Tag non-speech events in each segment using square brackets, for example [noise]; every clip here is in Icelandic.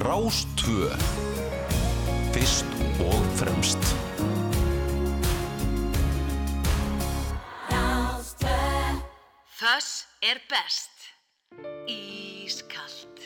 Rástvö Fyrst og fremst Föss er best. Ískalt.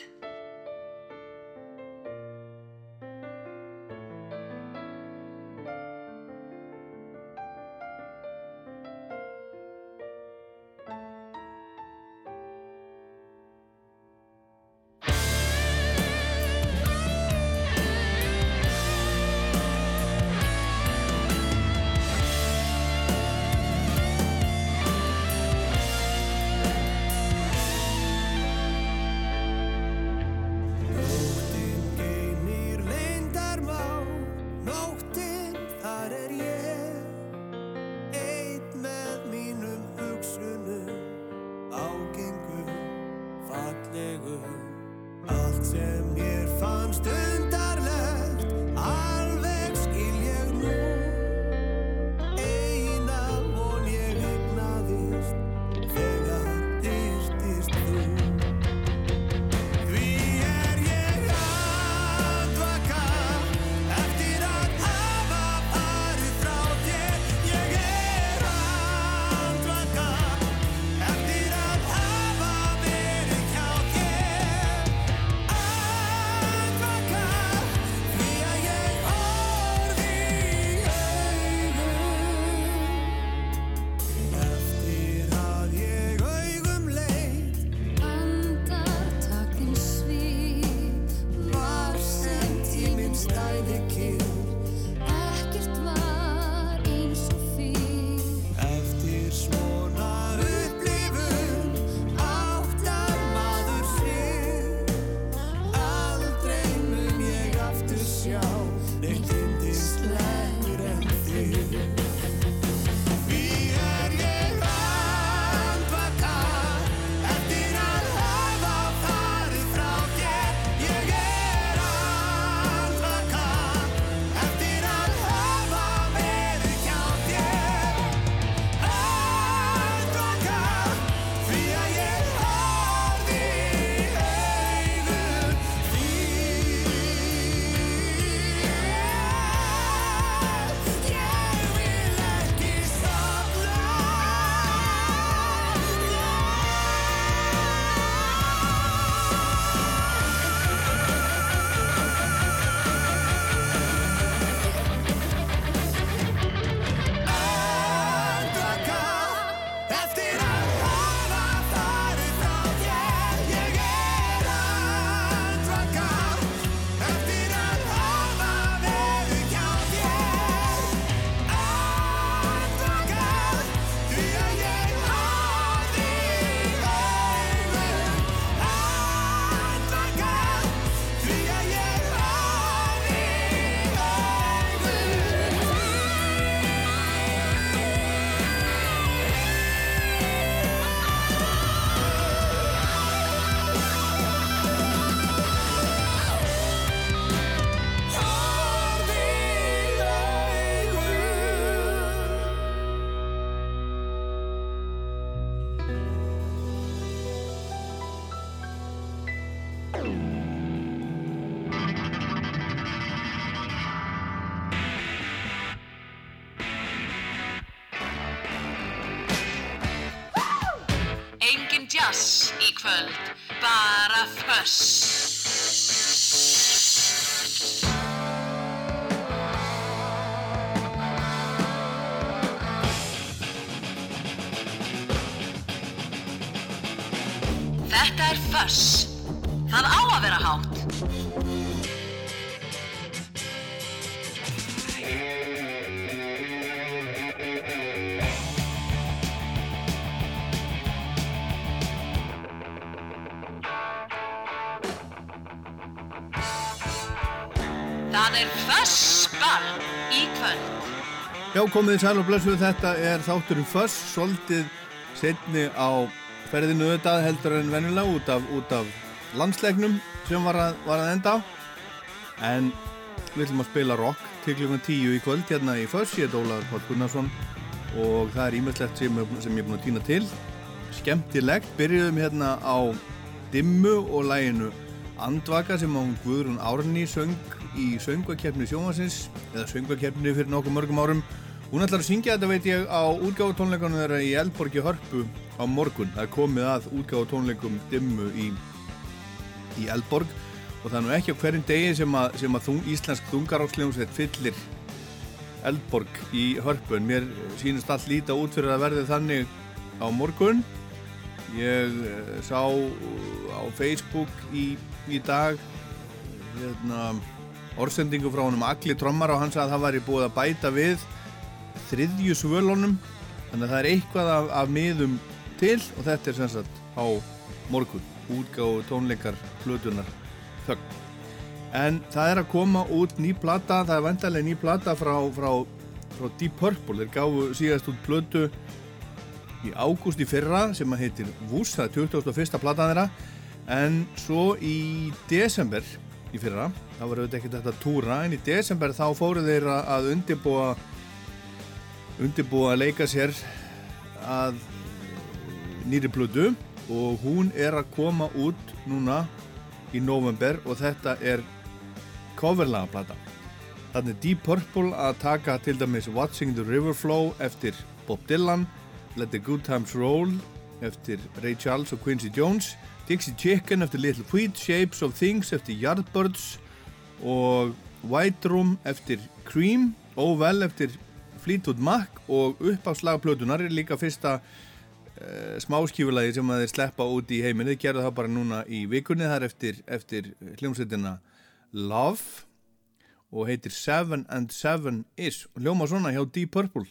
Komið sæl og blessuð, þetta er þátturinn Föss, soldið setni á ferðinu auðvitað heldur en venjulega út af, út af landslegnum sem var að, var að enda. En við ætlum að spila rock til klukkan tíu í kvöld hérna í Föss, ég heit Ólaður Páll Gunnarsson og það er ímestlegt sem, sem ég er búin að týna til. Skemmtilegt, byrjuðum hérna á dimmu og læginu Andvaka sem hún Guðrún Árni söng í söngvakeppni sjónvarsins eða söngvakeppni fyrir nokkuð mörgum árum hún ætlar að syngja þetta veit ég á útgáðutónleikunum þeirra í Eldborgi Hörpu á morgun. Það er komið að útgáðutónleikum dimmu í, í Eldborg. Og það er nú ekki á hverjum degi sem að, sem að þung, íslensk þungaráksljómsveit fyllir Eldborg í Hörpu. En mér sínist allt líta út fyrir að verði þannig á morgun. Ég eh, sá á Facebook í, í dag hérna, orðsendingu frá honum Agli Trommar og hann sagði að það væri búið að bæta við þriðju svölunum þannig að það er eitthvað af, af miðum til og þetta er sem sagt á morgun útgáðu tónleikar flutunar þögn en það er að koma út ný plata það er vendarlega ný plata frá, frá, frá Deep Purple þeir gáðu síðast út plötu í ágúst í fyrra sem að heitir Vús, það er 2001. platan þeirra en svo í desember í fyrra, það var auðvitað ekkert þetta túra, en í desember þá fóru þeir að undirbúa undirbúa að leika sér að nýri plödu og hún er að koma út núna í november og þetta er coverlaga plata þannig Deep Purple að taka til dæmis Watching the River Flow eftir Bob Dylan Let the Good Times Roll eftir Ray Charles og Quincy Jones Dixie Chicken eftir Little Feet Shapes of Things eftir Yardbirds og White Room eftir Cream Well eftir Fleetwood Mac og upp á slagplötunar er líka fyrsta uh, smáskífulagi sem að þeir sleppa út í heiminn. Þeir gerðu það bara núna í vikunni þar eftir, eftir hljómsveitina Love og heitir Seven and Seven Is. Og hljóma svona hjá Deep Purple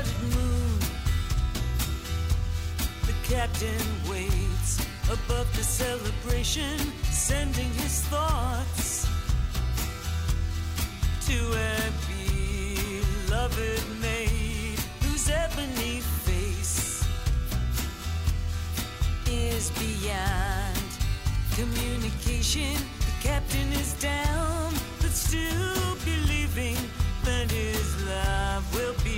cold-blooded moon. The captain waits above the celebration, sending his thoughts to a beloved maid whose ebony face is beyond communication. The captain is down, but still believing that his love will be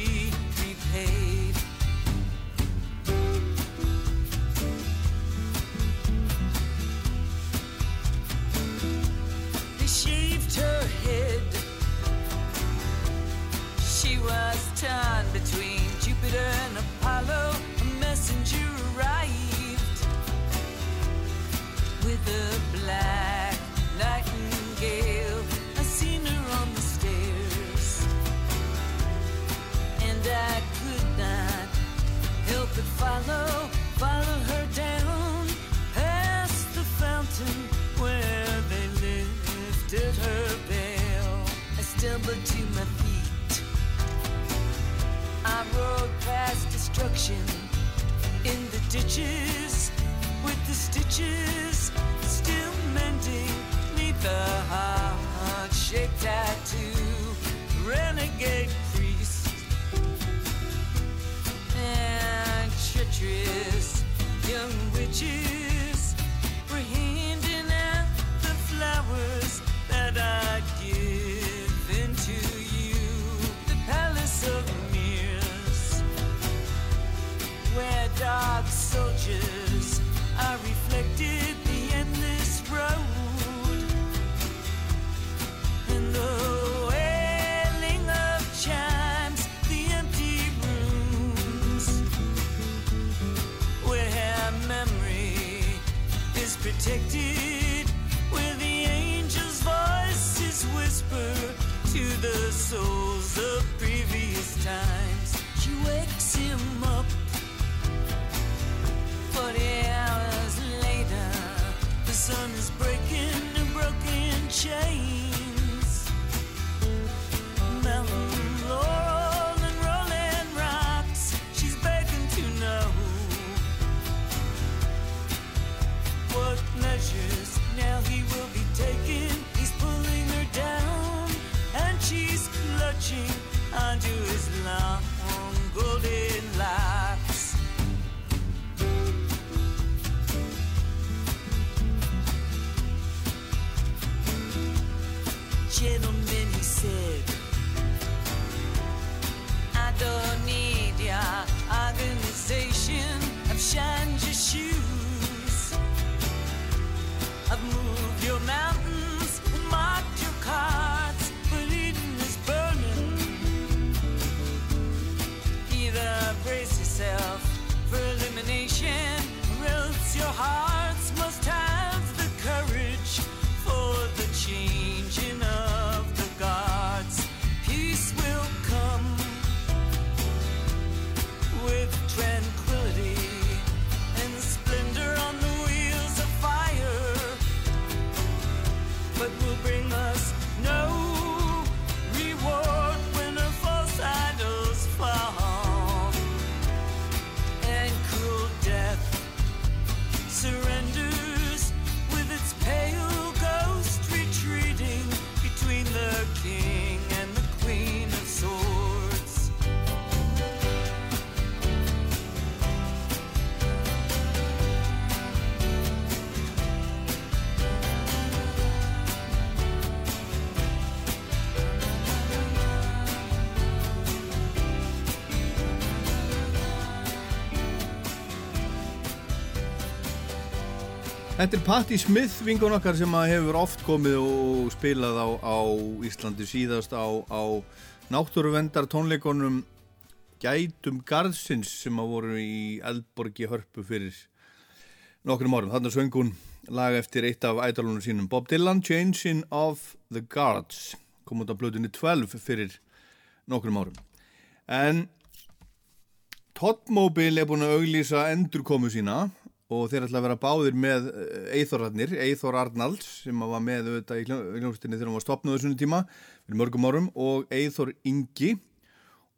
repaid. They shaved her head. She was torn between Jupiter and follow, follow her down past the fountain where they lifted her veil. I stumbled to my feet. I rode past destruction in the ditches with the stitches still mending neath the heart shaped tattoo. Renegade treacherous young witches were handing out the flowers that I'd given to you. The palace of mirrors, where dark soldiers protected, where the angel's voices whisper to the souls of previous times. She wakes him up. Forty hours later, the sun is breaking the broken chains. Þetta er Patti Smith, vingun okkar sem að hefur oft komið og spilað á, á Íslandi síðast á, á náttúruvendar tónleikonum gætum garðsins sem að voru í Eldborgi hörpu fyrir nokkrum árum. Þannig söng hún lag eftir eitt af ædalunum sínum Bob Dylan, Changing of the Guards kom út á blöðunni 12 fyrir nokkrum árum. En Toddmobile er búin að auglýsa endurkomu sína og þeir ætla að vera báðir með Eithorarnir, Eithor Arnalds sem var með auðvitað í hljómsdynni þegar hann var stopnað þessum tíma fyrir mörgum árum og Eithor Ingi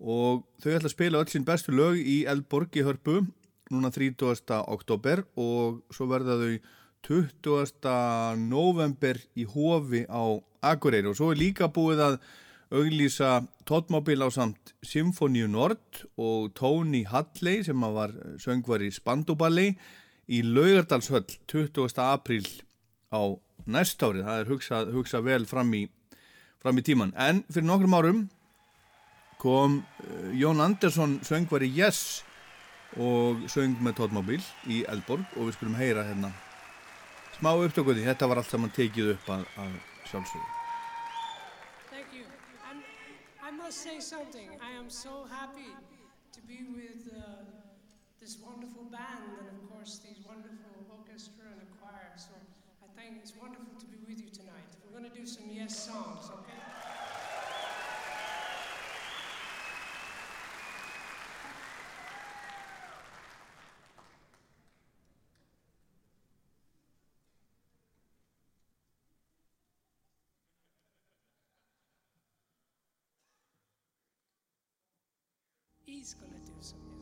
og þau ætla að spila öll sín bestu lög í Eldborg í Hörpu núna 30. oktober og svo verða þau 20. november í Hofi á Akureyri og svo er líka búið að auglýsa Toddmobile á samt Symfóníu Nord og Tony Hadley sem var söngvar í Spandóballi í Laugardalshöll 20. apríl á næst árið. Það er hugsað hugsa vel fram í, fram í tíman. En fyrir nokkrum árum kom uh, Jón Andersson söngvar í Yes og söng með Toddmobile í Eldborg og við skulum heyra hérna smá upptökuði. Þetta var allt saman tekið upp að, að sjálfsögðu. I must say something. I am so happy to be with uh, this wonderful band and, of course, these wonderful orchestra and a choir. So I think it's wonderful to be with you tonight. We're going to do some Yes songs, okay? He's going to do some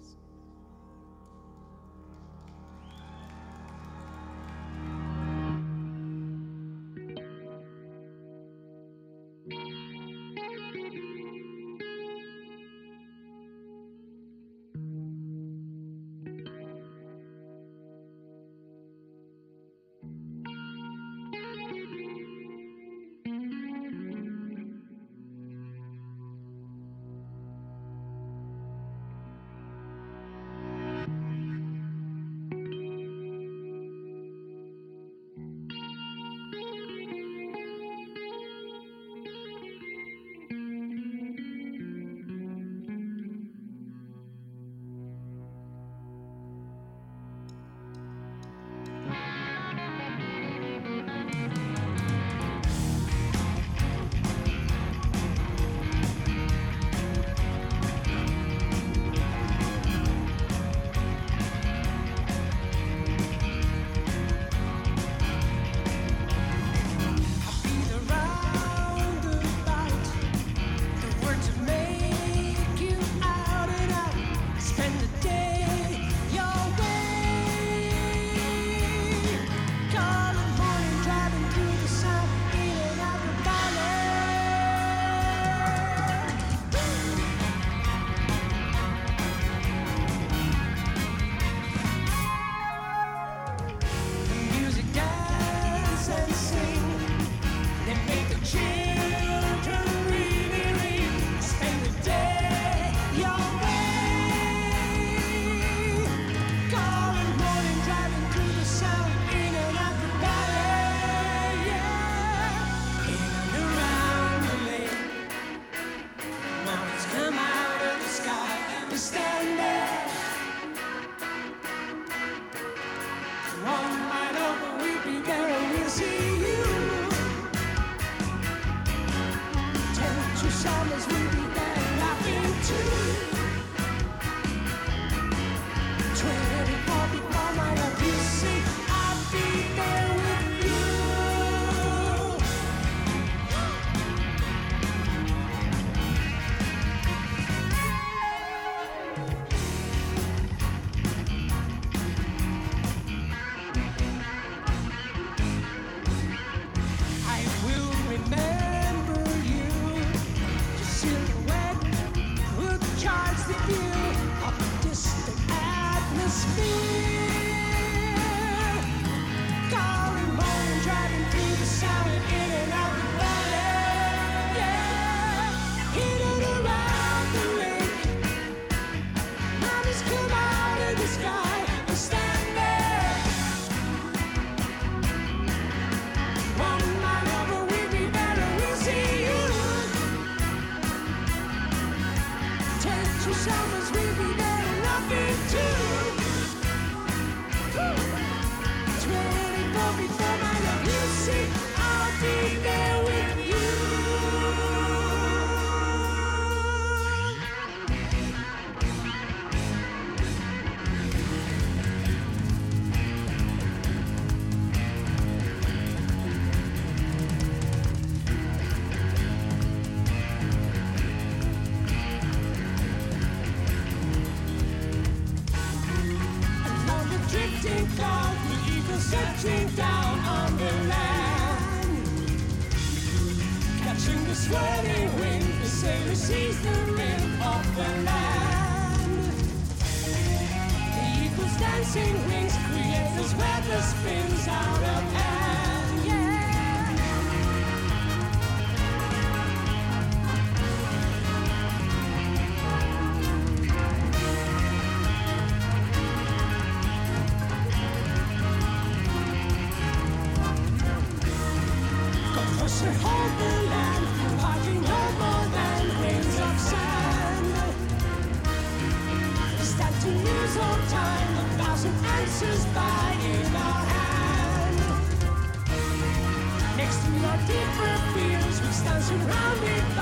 surround me by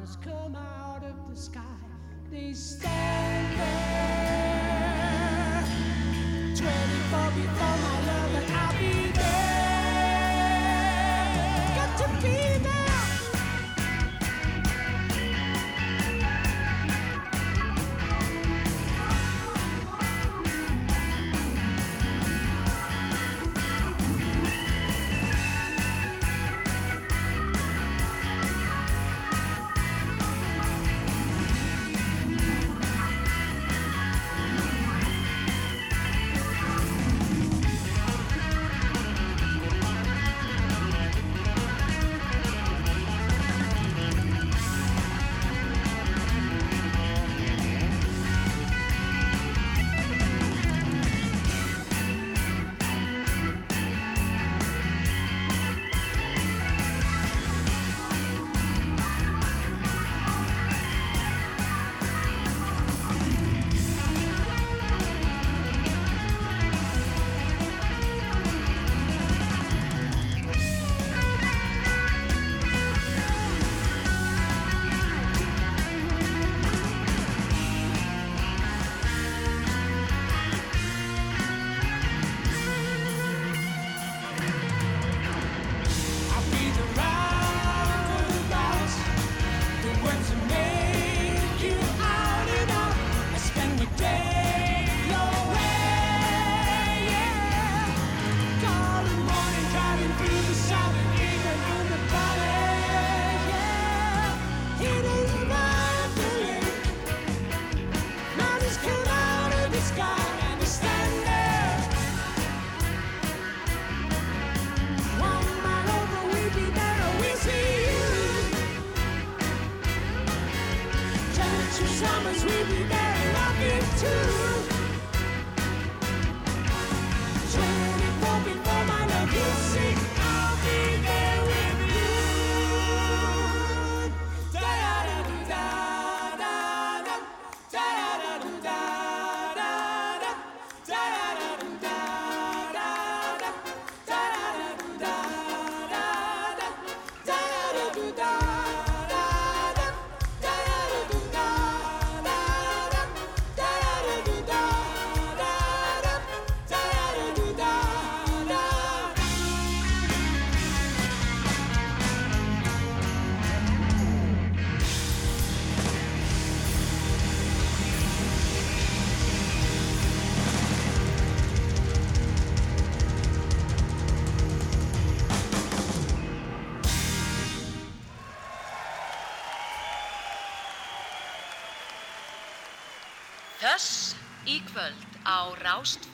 has come out of the sky. They stand there, 24 before. í kvöld á Rást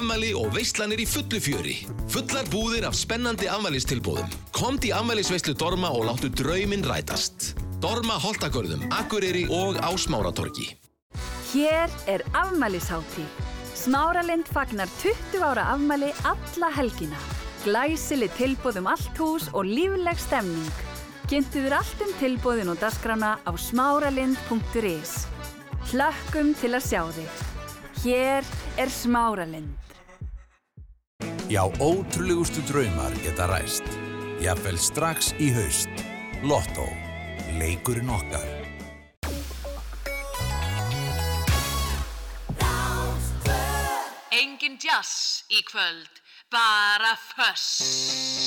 afmæli og veistlanir í fullu fjöri. Fullar búðir af spennandi afmælistilbúðum. Komt í afmælisveistlu Dorma og láttu drauminn rætast. Dorma Holtagörðum, Akureyri og á Smáratorgi. Hér er afmælisháttíð. Smáralind fagnar 20 ára afmæli alla helgina. Glæsileg tilbúð um allt hús og lífleg stemning. Kynntu þér allt um tilbúðin og dasgrána á smáralind.is. Hlökkum til að sjá þig. Hér er Smáralind. Já, ótrúlegustu draumar geta ræst. Jafnvel strax í haust. Lotto. Leikurinn okkar. Engin jazz í kvöld, bara föss.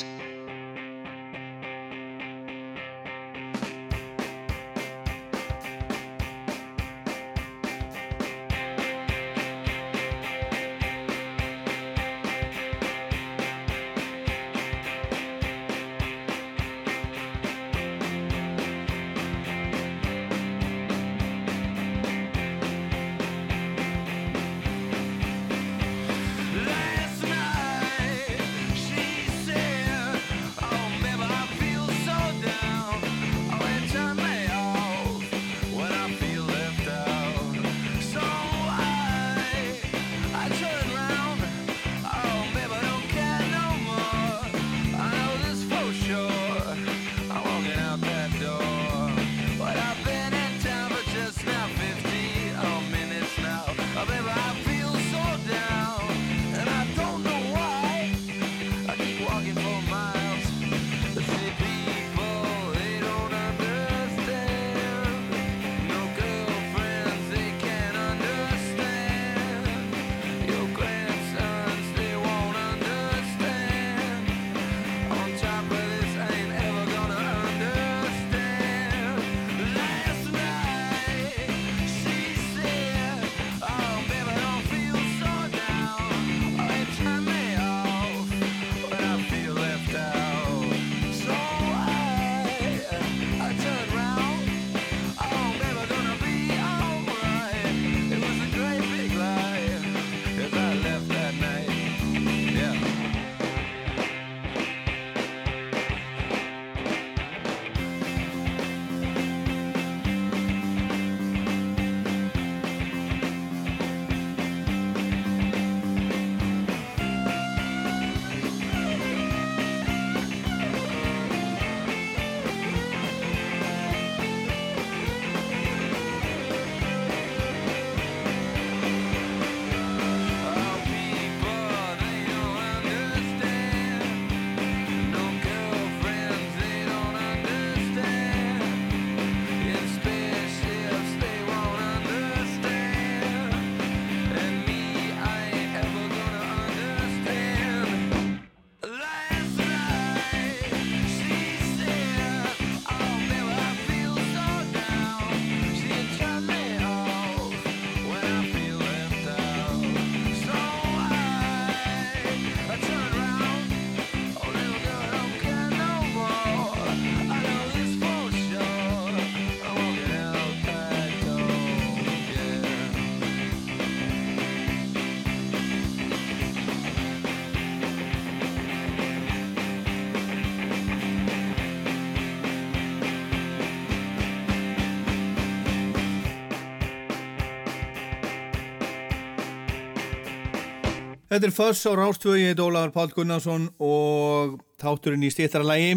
Þetta er Föss á Rástvögi, ég heit Ólafur Pál Gunnarsson og þátturinn í stýttaralagi.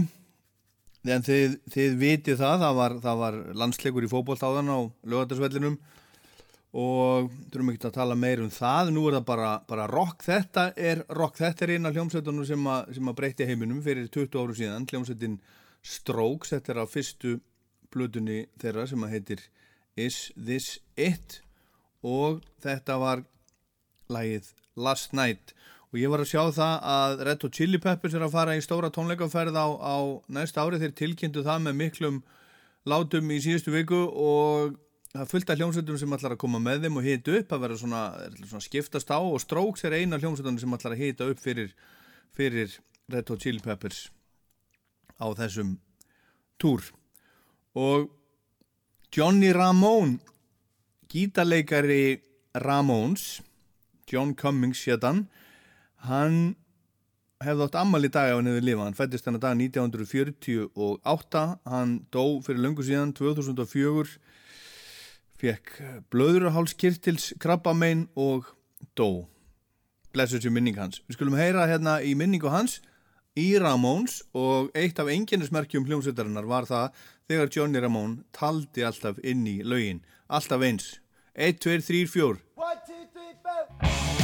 En þið, þið vitið það, það var, það var landsleikur í fótbolt áðan á lögatarsvellinum og þurfum ekki að tala meir um það. Nú er það bara, bara rock. Þetta er rock, þetta er eina hljómsveitunum sem, að- sem að breyti heiminum fyrir 20 áru síðan. Hljómsveitin Strokes, þetta er á fyrstu plötunni þeirra sem að heitir Is This It og þetta var lagið Last Night. Og ég var að sjá það að Red Hot Chili Peppers er að fara í stóra tónleikaferð á, á næsta ári. Þeir tilkynntu það með miklum látum í síðustu viku og það af hljómsveitum sem ætlar að koma með þeim og hita upp. Að vera svona, svona skiptast á og Strokes er eina hljómsveitunum sem ætlar að hita upp fyrir, fyrir Red Hot Chili Peppers á þessum túr. Og Johnny Ramone gítarleikari Ramones John Cummings hétan hann. Hefði átt ammal í dag ef hann hefði lifað. Hann fættist hann að dag 1948 hann dó fyrir löngu síðan 2004 fekk blöðurhálskirtils krabbamein og dó. Blessu sér minning hans. Við skulum heyra hérna í minningu hans í Ramones og eitt af enginnismerkjum hljómsveitarinnar var það þegar Johnny Ramone taldi alltaf inn í laugin alltaf eins. 1, 2, 3, 4 One, two, Bye.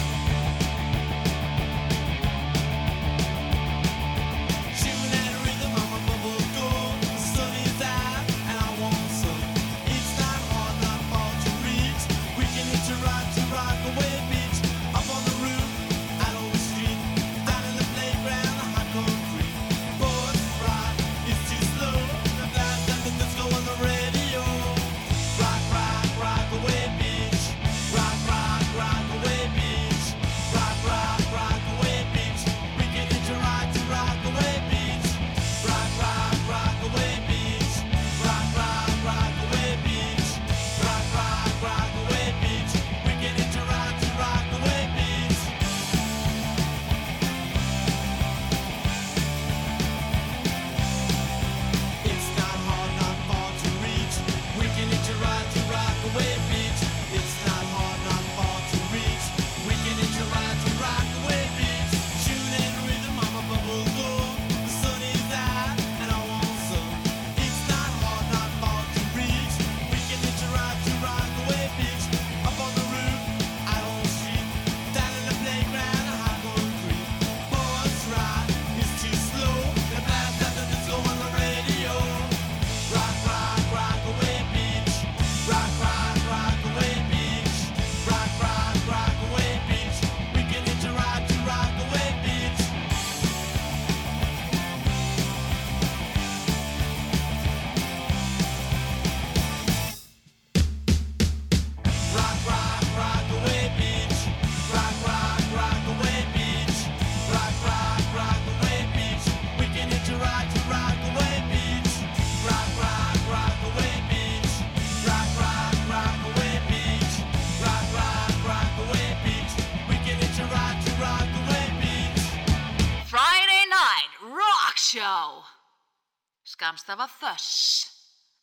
Skamstafa Þöss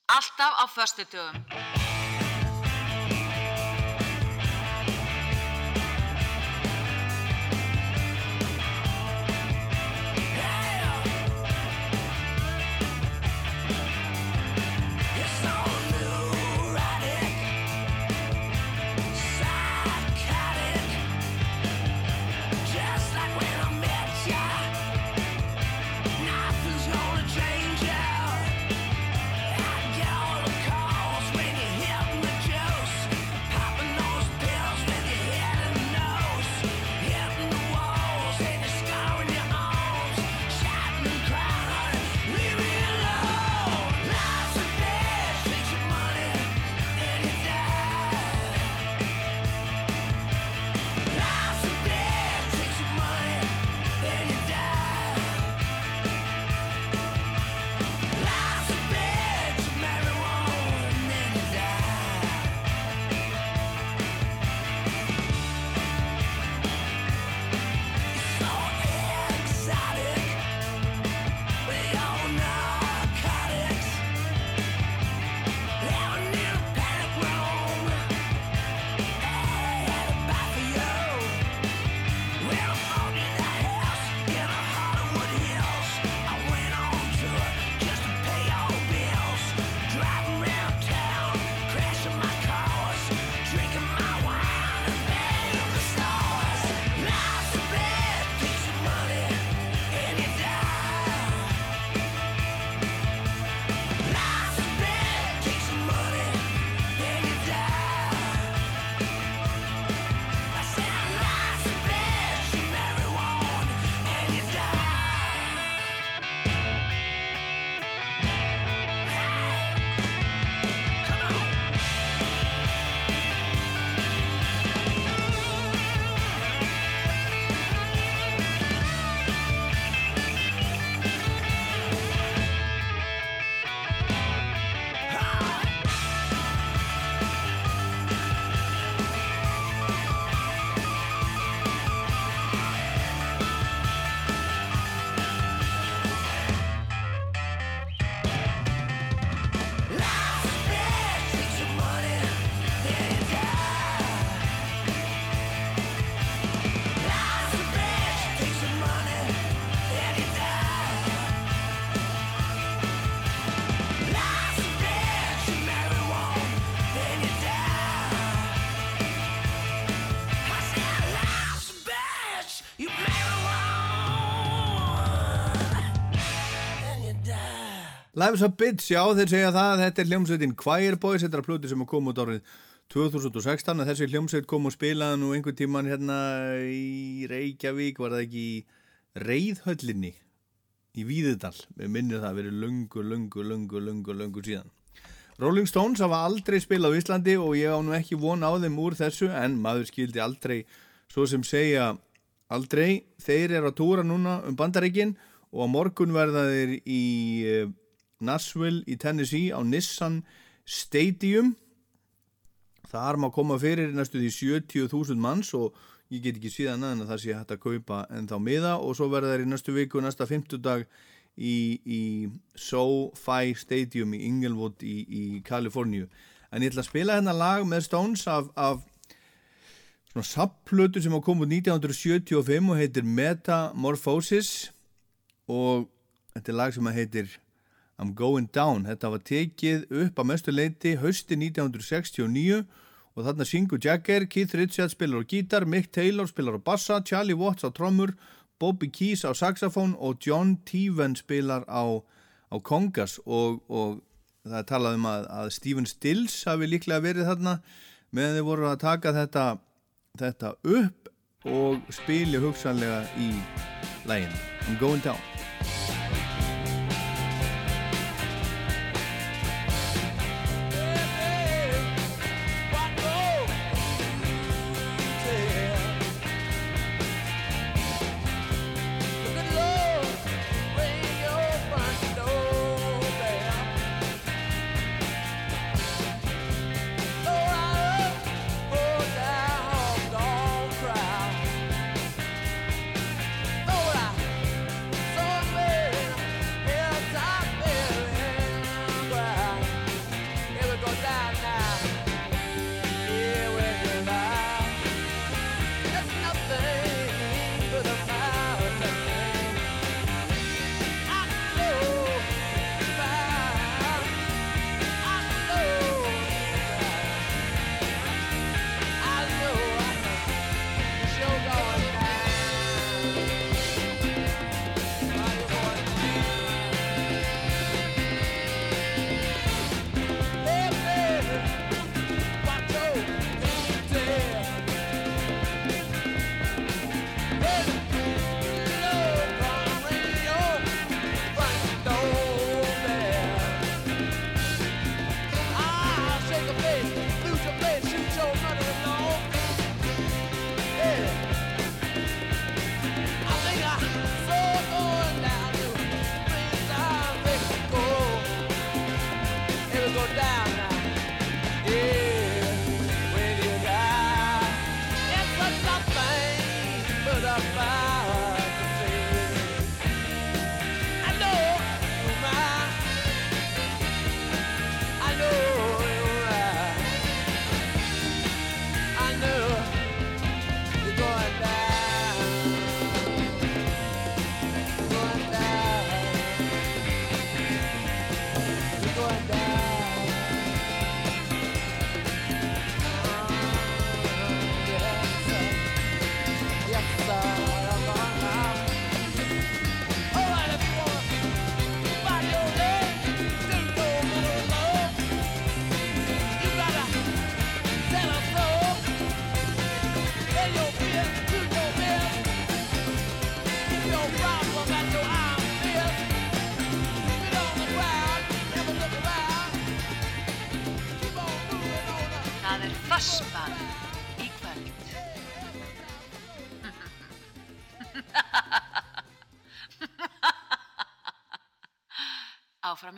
Alltaf á föstudögum. Just Life's a Bitch, já þeir segja það þetta er hljómsveitin Choir Boys, þetta er að plöti sem kom út árið 2016 og þessi hljómsveit kom og spilaði nú einhvern tíman hérna í Reykjavík var það ekki í Reyðhöllinni í Víðudal, við minnum það verið lungu, lungu, lungu, lungu, lungu síðan. Rolling Stones hafa aldrei spilað á Íslandi og ég á nú ekki von á þeim úr þessu en maður skildi aldrei svo sem segja aldrei þeir eru að túra núna um bandaríkin og á morgun verða þeir í eh, Nashville í Tennessee á Nissan Stadium. Þar má koma fyrir næstu því 70.000 manns og ég get ekki síðan að það sé hægt að kaupa en þá miða. Og svo verða þeir í næstu viku næsta 50 dag í, í SoFi Stadium í Inglewood í, í Kaliforníu. En ég ætla að spila hérna lag með Stones af, af svona sapplötu sem á komu 1975 og heitir Metamorphosis. Og þetta er lag sem heitir I'm Going Down. Þetta var tekið upp að mestu leiti hausti 1969 og þarna syngur Jagger, Keith Richards spilar á gítar, Mick Taylor spilar á bassa Charlie Watts á trommur Bobby Keys á saxofón og John Teven spilar á, á kongas. Og, og það er talað um að, að Stephen Stills hafi líklega verið þarna meðan þið voru að taka þetta, þetta upp og spilja hugsanlega í lægin I'm Going Down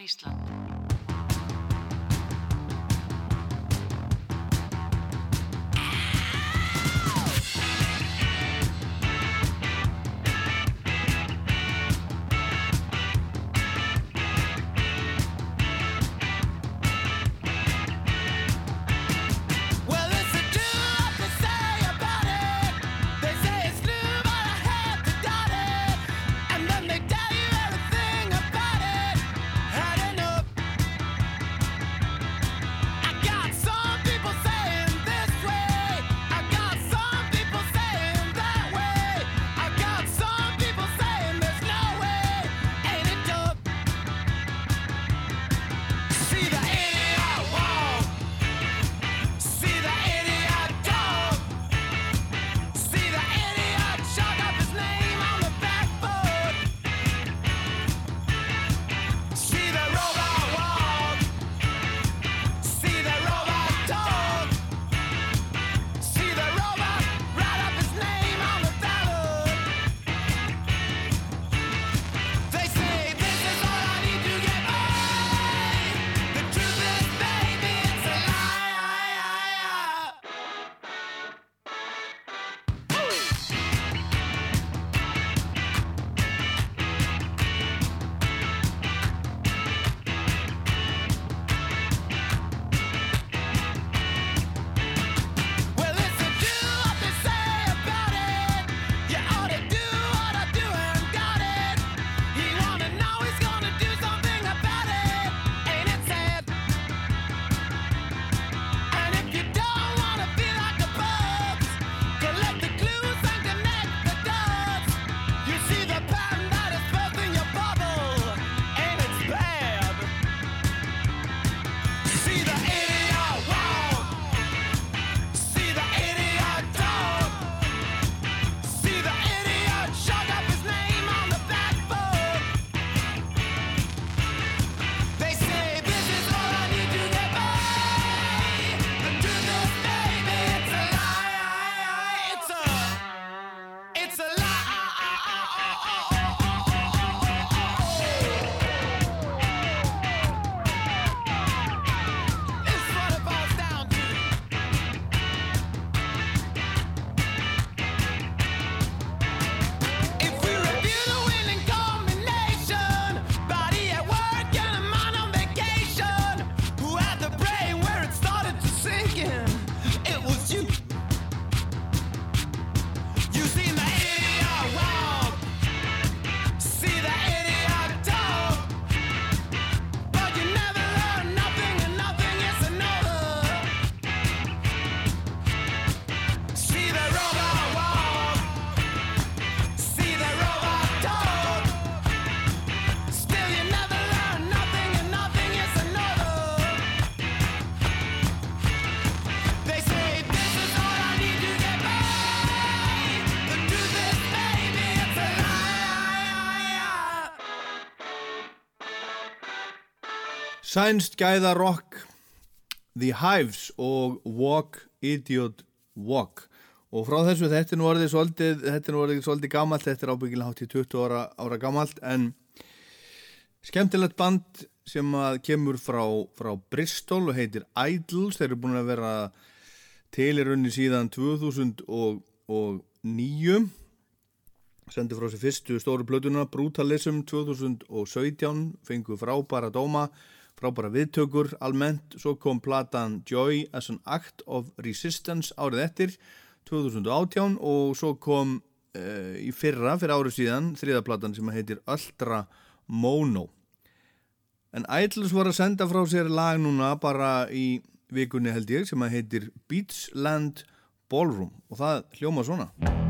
Ísland. Sænst gæða rock The Hives og Walk Idiot Walk. Og frá þessu þetta er nú orðið svolítið þetta er nú orðið svolítið gamalt þetta er ábyggilega hátt í 20 ára, ára gamalt en skemmtilegt band sem að kemur frá, frá Bristol og heitir Idols. Þeir eru búin að vera raunni síðan 2009 sendi frá sér fyrstu stóru plötuna Brutalism 2017 fengu frábæra dóma frábæra viðtökur. Almennt svo kom platan Joy as an Act of Resistance árið eftir 2018 og svo kom uh, í fyrra, fyrir árið síðan þriðaplatan sem heitir Ultra Mono. En Idols var að senda frá sér lag núna bara í vikunni held ég sem heitir Beachland Ballroom og það hljóma svona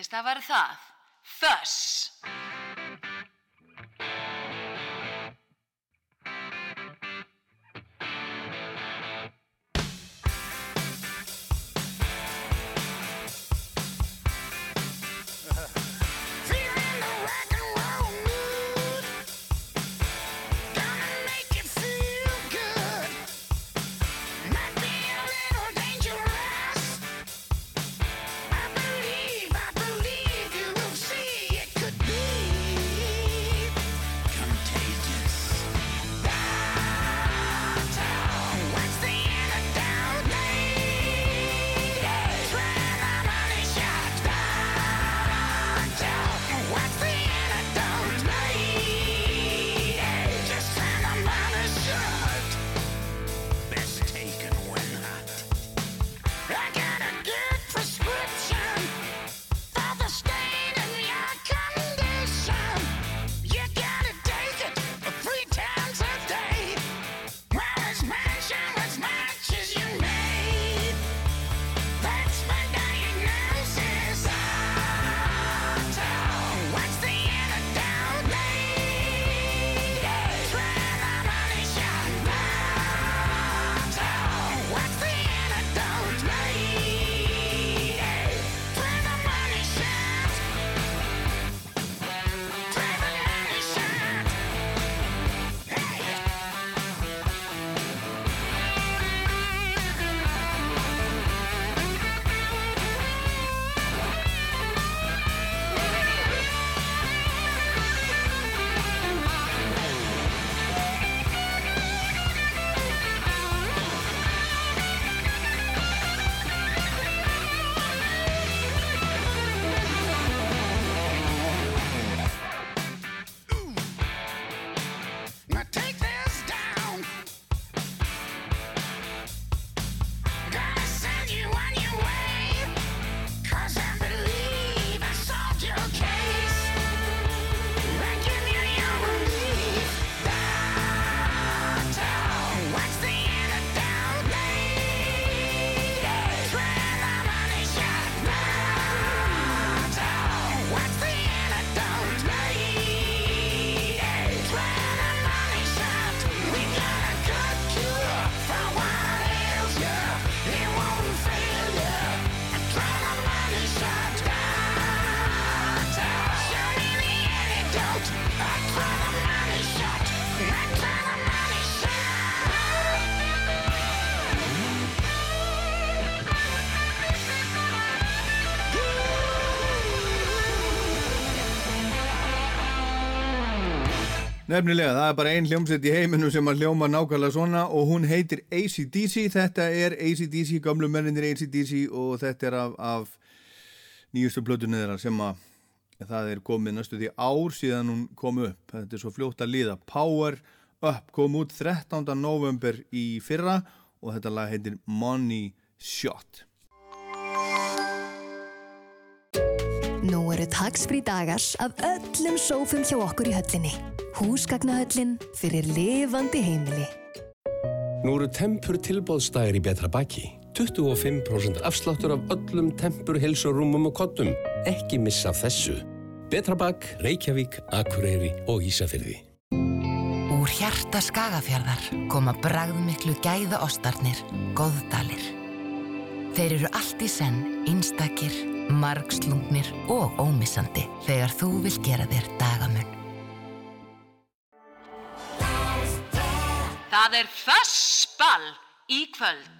Hvernig stafar það? Þöss. Nefnilega, það er bara ein hljómsveit í heiminum sem að hljóma nákvæmlega svona og hún heitir ACDC, þetta er ACDC, gamlu menninir ACDC og þetta er af, af nýjustu plötunni þeirra sem að það er komið næstu því ár síðan hún kom upp, þetta er svo fljótt að líða Power Up kom út 13. november í fyrra og þetta lag heitir Money Shot Nú eru taksfrí dagars af öllum sófum hjá okkur í höllinni. Húsgagnahöllin fyrir lifandi heimili. Nú eru tempur tilbóðstæðir í betra baki. 25% afsláttur af öllum tempur, hilsurúmum og kottum. Ekki missa þessu. Betra bak, Reykjavík, Akureyri og Ísafyrði. Úr hjarta skagafjarðar koma bragðmiklu gæða ostarnir, góðdalir. Þeir eru allt í senn einstakir, margslungnir og ómissandi þegar þú vil gera þér dagamun. Það er Fössball í kvöld.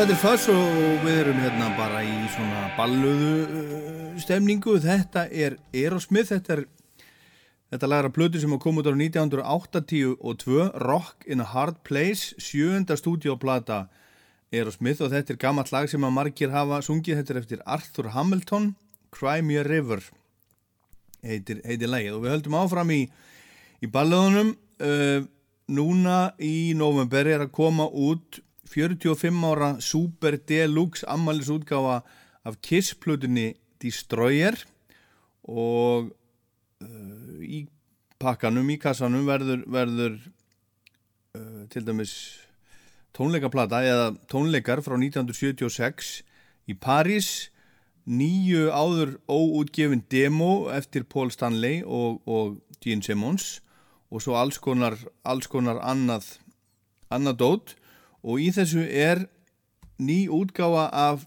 Þetta er Fuss og við erum hérna bara í svona balluðu uh, stemningu. Þetta er Aerosmith, þetta er þetta lagra plötu sem kom út á 1982, Rock in a Hard Place, sjönda stúdíoplata Aerosmith og þetta er gammalt lag sem að margir hafa sungið, þetta er eftir Arthur Hamilton, Cry Me a River heitir, heitir lagið og við höldum áfram í, í balluðunum. Uh, núna í november er að koma út 45 ára Super Deluxe ammælisútgáfa af Kiss-plutunni Destroyer og uh, í pakkanum, í kassanum verður, verður uh, til dæmis tónleikaplata eða tónleikar frá 1976 í París nýju áður óútgefin demo eftir Paul Stanley og, og Gene Simmons og svo alls konar, alls konar annað, annað dót og í þessu er ný útgáfa af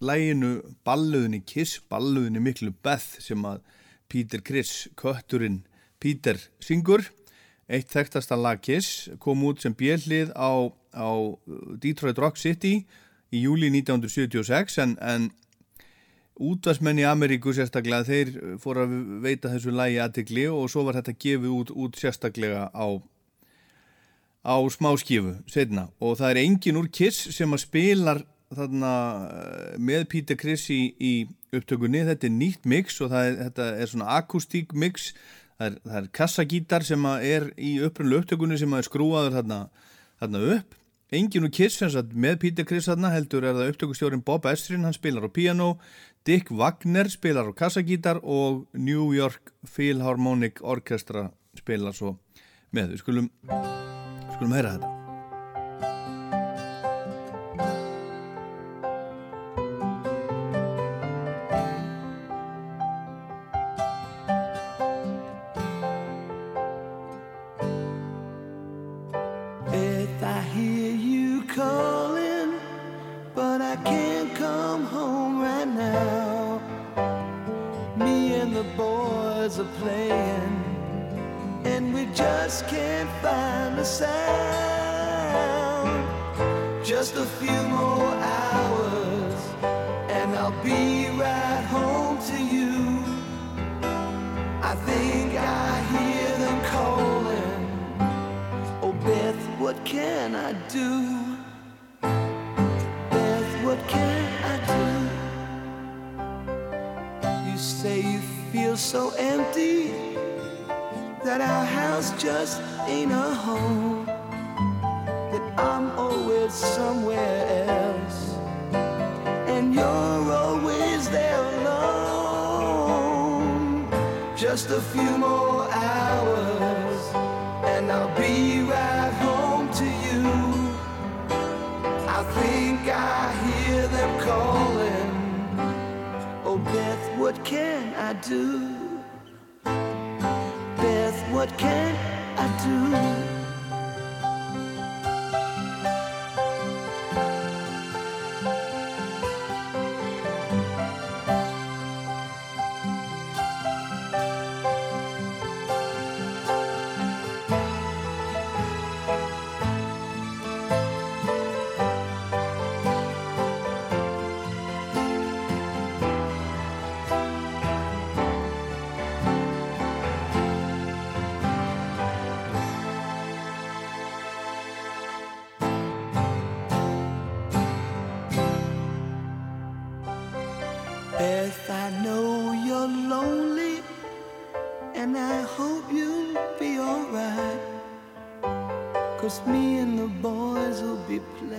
læginu Balluðinni Kiss, Balluðinni Miklu Beth sem að Peter Criss, kötturinn Peter syngur. Eitt þekktasta lag Kiss kom út sem bjellið á, á Detroit Rock City í júli 1976 en, en útvarsmenn í Ameríku sérstaklega þeir fór að veita þessu lægi aðtegli og svo var þetta gefið út, út sérstaklega á á smáskifu setna og það er engin úr Kiss sem að spilar þarna eh, með Peter Criss í, í upptökunni, þetta er nýtt mix og er, þetta er svona akustík mix. Það er, það er kassagítar sem er í upprunlu upptökunni sem er skrúaður þarna, þarna upp. Engin úr Kiss sagt, með Peter Criss þarna heldur er það upptökustjórin Bob Estrin, hann spilar á piano Dick Wagner spilar á kassagítar og New York Philharmonic Orchestra spilar svo með, við skulum Skulum heyra just ain't a home. That I'm always somewhere else, and you're always there alone. Just a few more me and the boys will be playing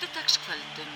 föstudagskvöldum.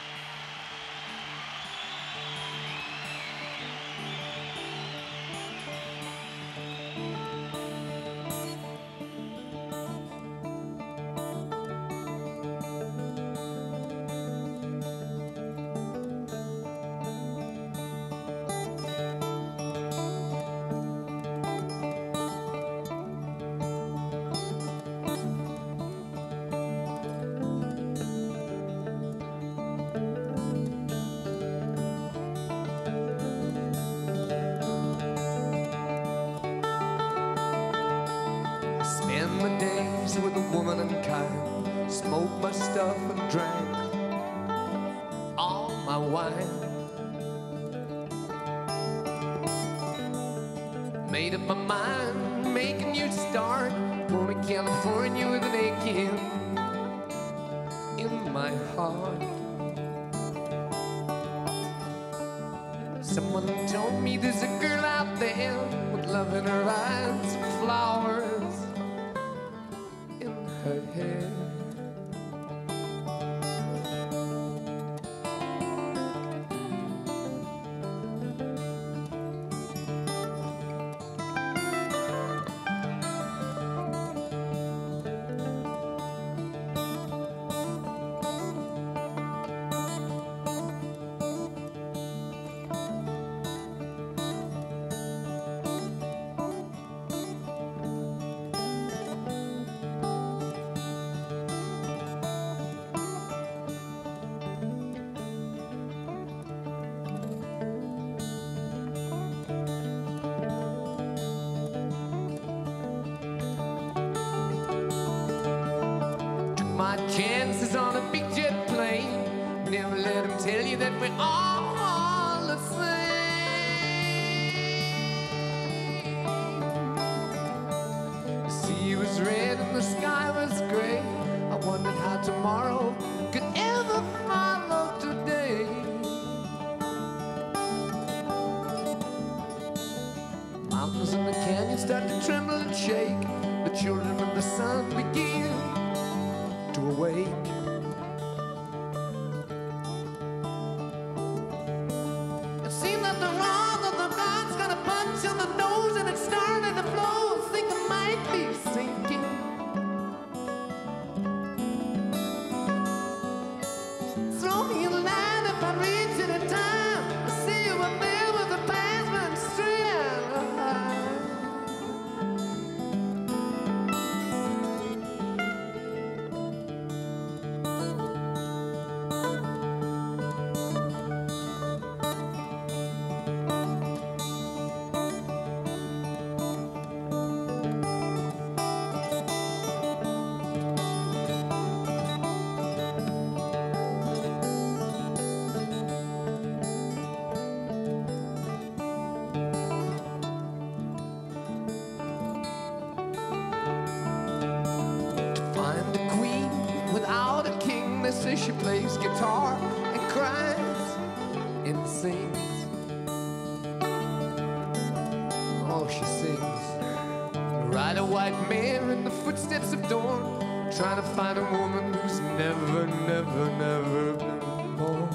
Footsteps of dawn. Trying to find a woman who's never, never, never been born.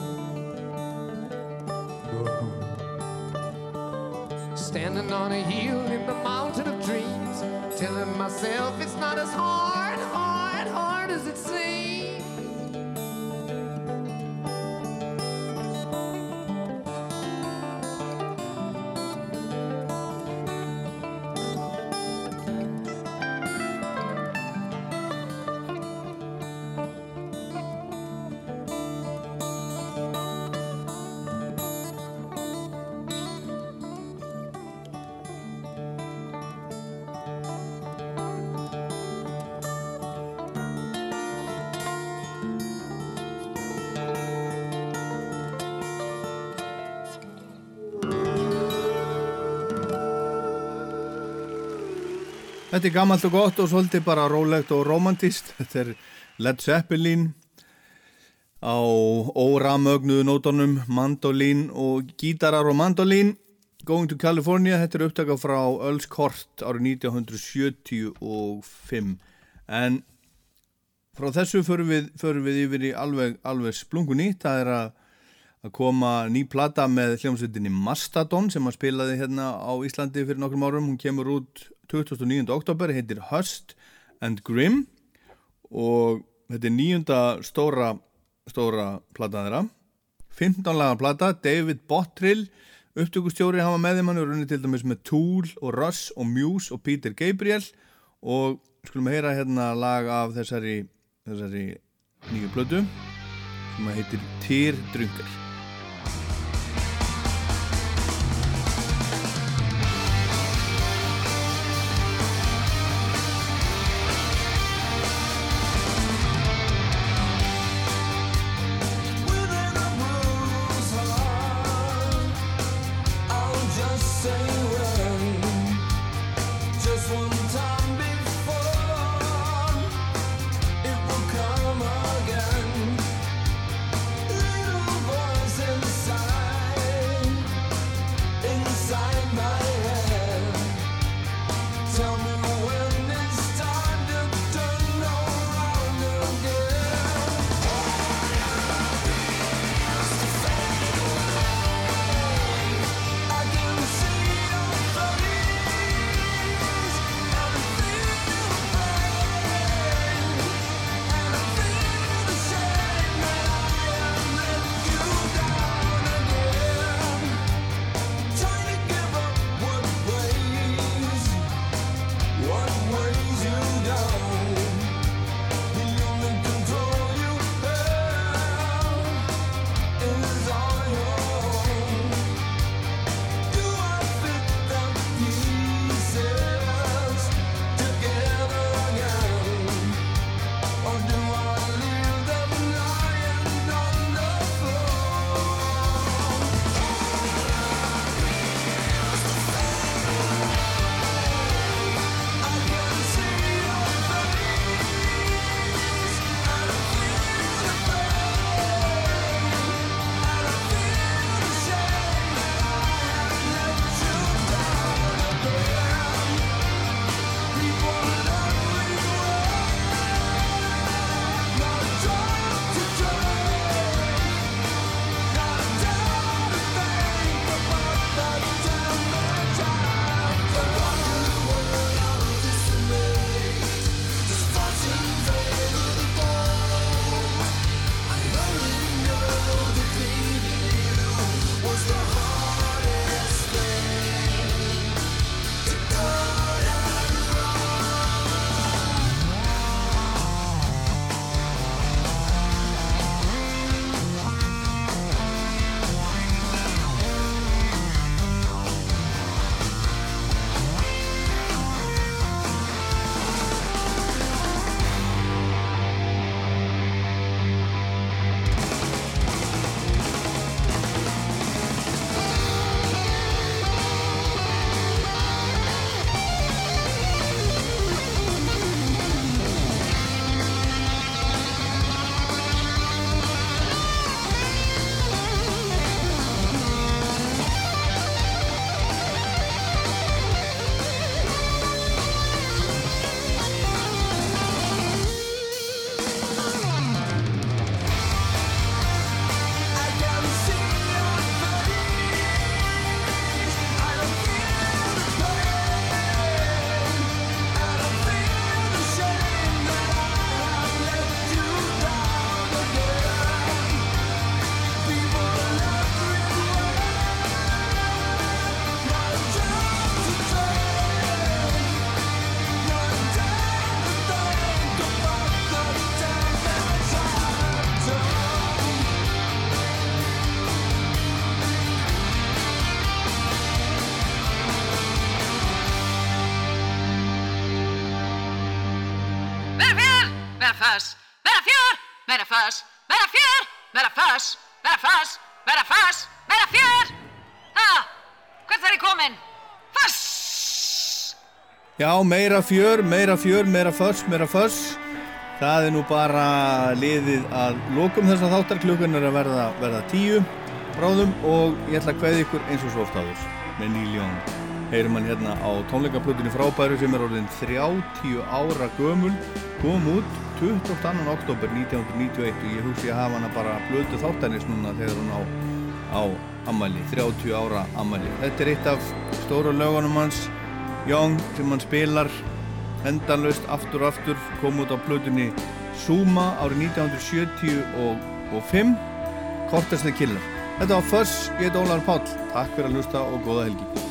Standing on a hill in the mountain of dreams, telling myself it's not as hard, hard, hard as it seems. Þetta er gammalt og gott og svolítið bara rólegt og romantíst. [laughs] Þetta er Led Zeppelin á óramögnuðu nótunum, mandolín og gítarar og mandolín. Going to California, þetta er upptaka frá Öls Kort árið 1975. En frá þessu förum við, förum við yfir í alveg, alveg splungu nýtt. Það er að, að koma ný plata með hljómsveitinni Mastodon sem að spilaði hérna á Íslandi fyrir nokkrum árum. Hún kemur út 29. oktober, heitir Hust and Grim og þetta er nýjunda stóra, stóra plata þeirra. 15 laga plata, David Bottrill, upptökustjóri hafa með þeim hann og runni til dæmis með Tool og Russ og Muse og Peter Gabriel og skulum heyra hérna lag af þessari, þessari nýju plötu sem heitir Týr Drungar. Meira fjör, meira fjör, meira föss, meira föss. Það er nú bara liðið að lokum þessa þáttar klukkan er að verða, verða tíu bráðum og ég ætla að kveði ykkur eins og svo oft áður með Young. Heyrum hann hérna á tónleikaplutinu frábæru sem er orðin 30 ára gömul, kom út 22. oktober 1991 og ég hugsi að hafa hana bara blötu þáttanins núna þegar hún á, á ammæli, 30 ára ammæli. Þetta er eitt af stóra lögunum hans Young sem hann spilar endanlaust aftur og aftur kom út á plötunni Zuma árið 1975 Kortesni Killer Þetta var Fuss, ég heit Ólar Páll. Takk fyrir að hlusta og góða helgi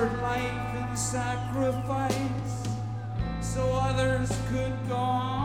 offered life in sacrifice so others could go on.